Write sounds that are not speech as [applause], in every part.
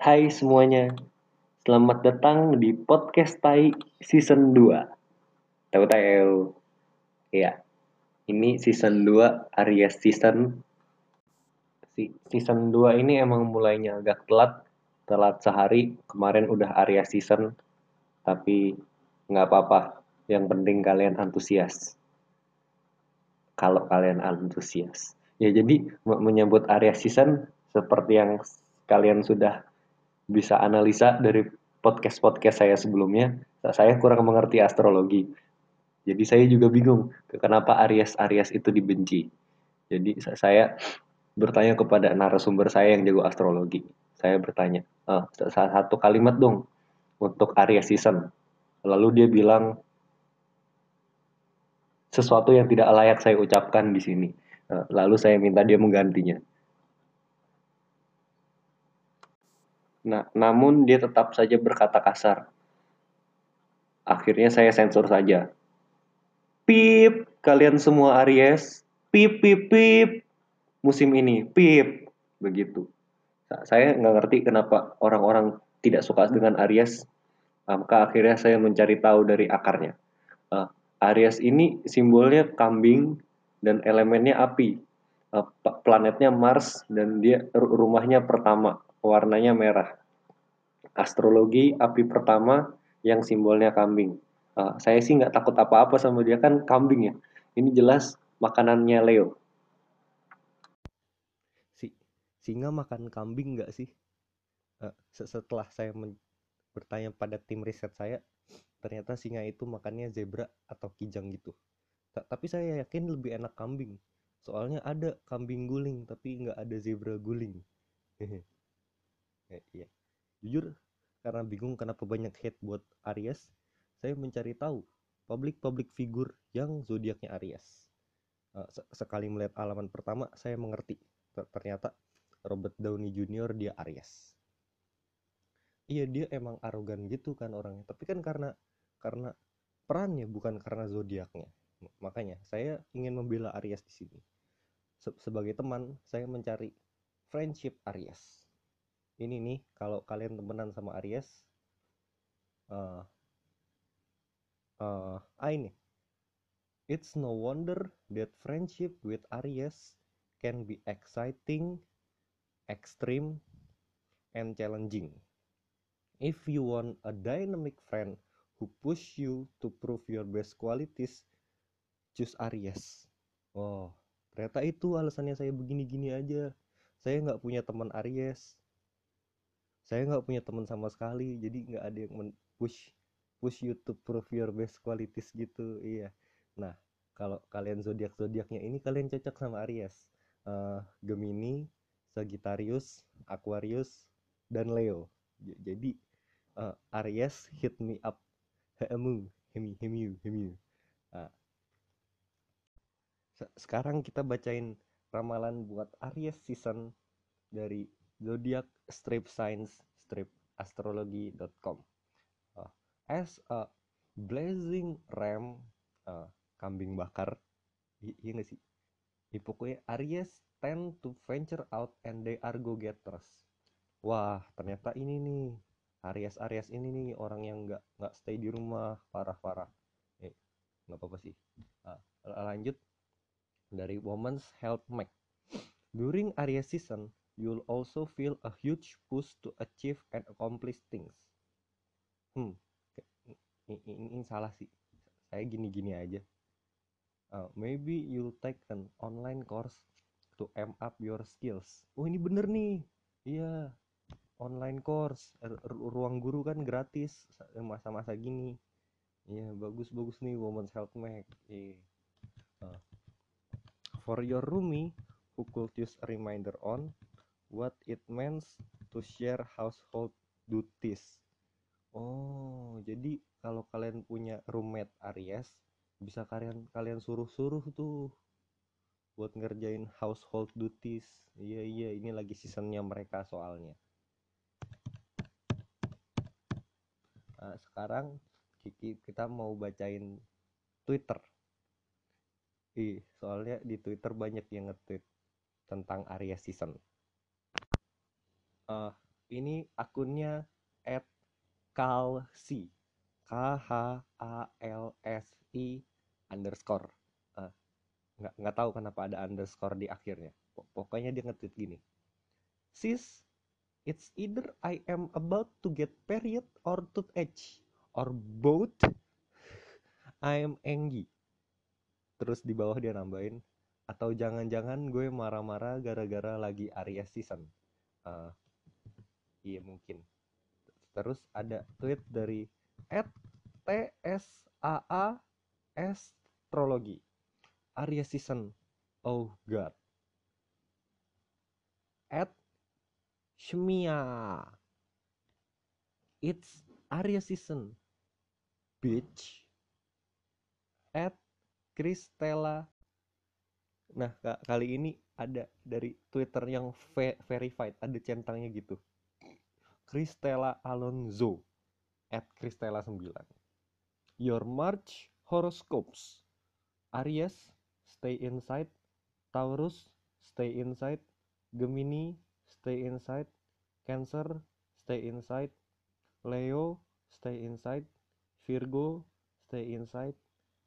Hai semuanya, selamat datang di podcast Tai season 2. Tahu tahu. Ya, ini season 2 Aries season. Season 2 ini emang mulainya agak telat, telat sehari. Kemarin udah Aries season, tapi nggak apa-apa. Yang penting kalian antusias. Kalau kalian antusias. Ya jadi menyambut Aries season seperti yang kalian sudah bisa analisa dari podcast-podcast saya sebelumnya, saya kurang mengerti astrologi. Jadi saya juga bingung kenapa Aries-Aries itu dibenci. Jadi saya bertanya kepada narasumber saya yang jago astrologi. Saya bertanya, oh, satu kalimat dong untuk Aries season. Lalu dia bilang sesuatu yang tidak layak saya ucapkan di sini. Eh, lalu saya minta dia menggantinya. Nah, namun dia tetap saja berkata kasar. Akhirnya saya sensor saja. Pip, kalian semua Aries. Pip, pip, pip. Musim ini, pip. Begitu. Saya nggak ngerti kenapa orang-orang tidak suka dengan Aries. Maka akhirnya saya mencari tahu dari akarnya. Uh, Aries ini simbolnya kambing dan elemennya api. Uh, planetnya Mars dan dia rumahnya pertama warnanya merah. Astrologi api pertama yang simbolnya kambing. Uh, saya sih nggak takut apa-apa sama dia kan kambing ya. Ini jelas makanannya Leo. Si singa makan kambing nggak sih? Uh, setelah saya bertanya pada tim riset saya, ternyata singa itu makannya zebra atau kijang gitu. Tapi saya yakin lebih enak kambing. Soalnya ada kambing guling tapi nggak ada zebra guling. [laughs] eh, iya. Jujur karena bingung kenapa banyak hate buat Aries saya mencari tahu publik-publik figur yang zodiaknya Aries. Uh, sekali melihat halaman pertama saya mengerti. Ternyata Robert Downey Jr. dia Aries. Iya dia emang arogan gitu kan orangnya. Tapi kan karena karena perannya bukan karena zodiaknya. Makanya saya ingin membela Aries di sini. Sebagai teman saya mencari friendship Aries ini nih kalau kalian temenan sama Aries uh, uh, ah ini. It's no wonder that friendship with Aries can be exciting extreme and challenging. If you want a dynamic friend who push you to prove your best qualities choose Aries. Oh ternyata itu alasannya saya begini-gini aja. Saya nggak punya teman Aries saya nggak punya teman sama sekali jadi nggak ada yang push push you to prove your best qualities gitu iya. Nah kalau kalian zodiak zodiaknya ini kalian cocok sama Aries uh, Gemini Sagittarius Aquarius dan Leo. Jadi uh, Aries hit me up. Hemu hemi hemu hemu nah, sekarang kita bacain ramalan buat Aries season dari zodiac strip science strip astrologi.com uh, as a blazing ram uh, kambing bakar. Iya gak sih? Ya, pokoknya Aries tend to venture out and they are go getters wah ternyata ini nih Aries Aries ini nih orang yang nggak nggak stay di rumah parah parah eh nggak apa apa sih. Uh, lanjut. Dari Women's Health Mag during Aries season you'll also feel a huge push to achieve and accomplish things. Hmm, ini, ini, salah sih. Saya gini-gini aja. Uh, maybe you'll take an online course to amp up your skills. Oh ini bener nih. Iya, online course. Ruang guru kan gratis masa-masa gini. Iya, bagus-bagus nih Women's Health Mag. Yeah. Uh, for your roomie who could reminder on what it means to share household duties. Oh, jadi kalau kalian punya roommate Aries, bisa kalian kalian suruh-suruh tuh buat ngerjain household duties. Iya iya, ini lagi seasonnya mereka soalnya. Nah, sekarang kita mau bacain Twitter. Ih, soalnya di Twitter banyak yang nge-tweet tentang Aries season. Uh, ini akunnya at kalsi. K h a l s i underscore. Uh, nggak nggak tahu kenapa ada underscore di akhirnya. Pokoknya dia nge-tweet gini. Sis it's either I am about to get period or edge or both. [laughs] I am angry. Terus di bawah dia nambahin atau jangan-jangan gue marah-marah gara-gara lagi Aries season. Uh, iya mungkin. Terus ada tweet dari tsaa astrologi. Aries season. Oh god. At Shmia. It's Aries season bitch. At Kristella nah kali ini ada dari Twitter yang ve verified ada centangnya gitu. Kristella Alonso at Kristella 9 Your March horoscopes. Aries stay inside. Taurus stay inside. Gemini stay inside. Cancer stay inside. Leo stay inside. Virgo stay inside.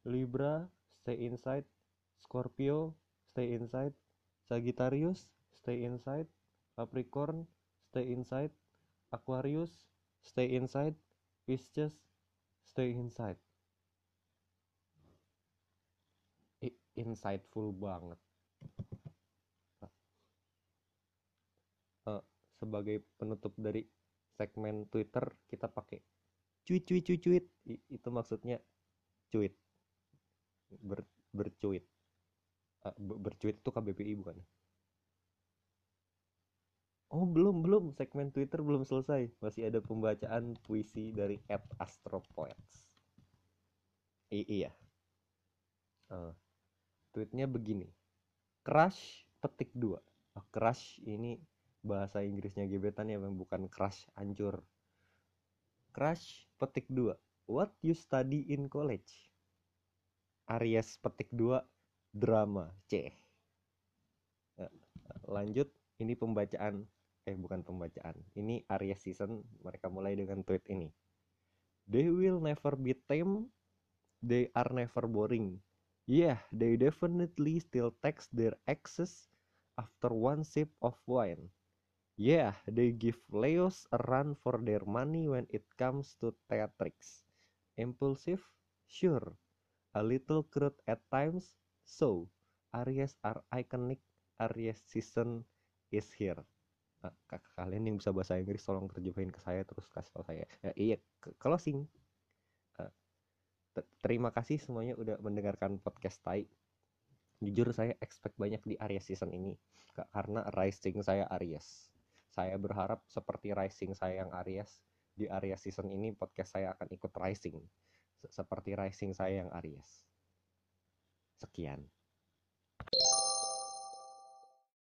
Libra stay inside. Scorpio stay inside Sagittarius stay inside Capricorn stay inside Aquarius, stay inside. Pisces, stay inside. I insightful banget. Uh, sebagai penutup dari segmen Twitter, kita pakai cuit cuit cuit cuit. I itu maksudnya cuit. Ber bercuit. Uh, bercuit itu KBPI bukan? Oh belum belum segmen Twitter belum selesai masih ada pembacaan puisi dari Ed Astropoets. I iya. Uh, tweetnya begini. Crush petik dua. Oh, crush ini bahasa Inggrisnya gebetan ya bukan crush hancur. Crush petik dua. What you study in college? Aries petik dua drama C. Uh, lanjut ini pembacaan eh bukan pembacaan ini Aries season mereka mulai dengan tweet ini. They will never be tame they are never boring. Yeah they definitely still text their exes after one sip of wine. Yeah they give Leos a run for their money when it comes to theatrics impulsive? Sure. A little crude at times so Aries are iconic. Aries season is here. Kalian yang bisa bahasa Inggris tolong terjemahin ke saya terus kasih tau saya. Ya, iya closing. Uh, terima kasih semuanya udah mendengarkan podcast Tai. Jujur saya expect banyak di Aries season ini karena rising saya Aries. Saya berharap seperti rising saya yang Aries di Aries season ini podcast saya akan ikut rising. Seperti rising saya yang Aries sekian